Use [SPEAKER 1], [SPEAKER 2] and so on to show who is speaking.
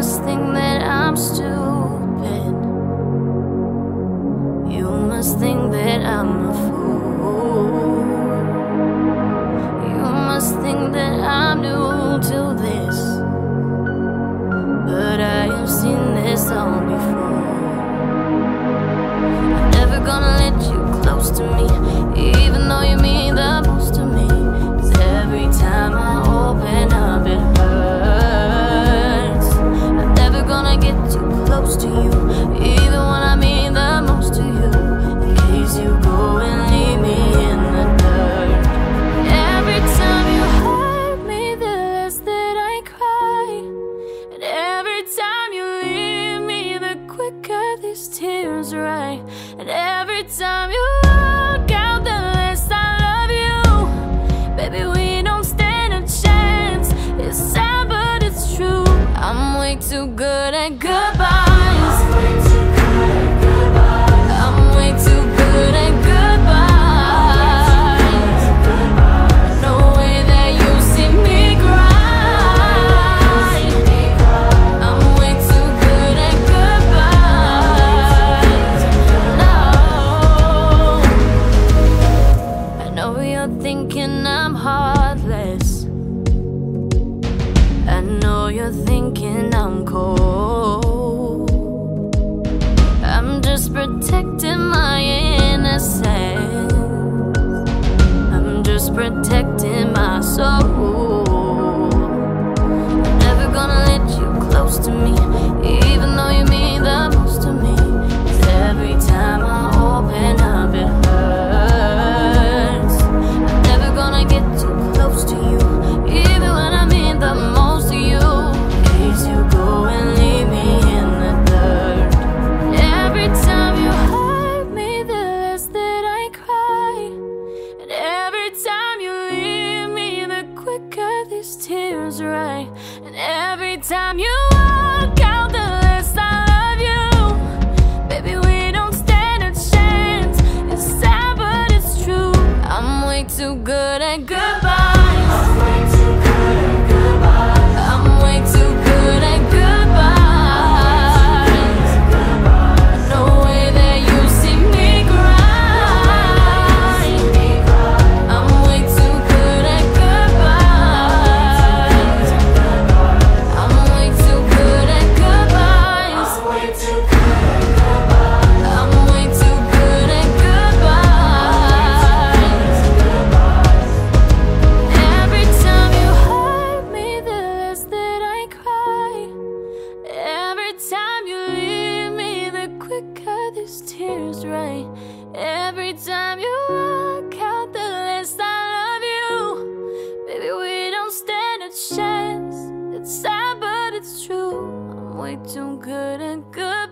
[SPEAKER 1] must think that I'm stupid. You must think that I'm a fool. You must think that I'm new to this. But I have seen this all tears rise. And every time you walk out, the less I love you. Baby, we don't stand a chance. It's sad, but it's true. I'm way too good at goodbyes. You're thinking I'm cold. I'm just protecting my innocence. I'm just protecting my soul. These tears right And every time you walk out, the list I love you. Baby, we don't stand a chance. It's sad, but it's true. I'm way too good at goodbyes. Tears rain. Every time you walk out, the less I love you. Baby, we don't stand a chance. It's sad, but it's true. I'm way too good at good.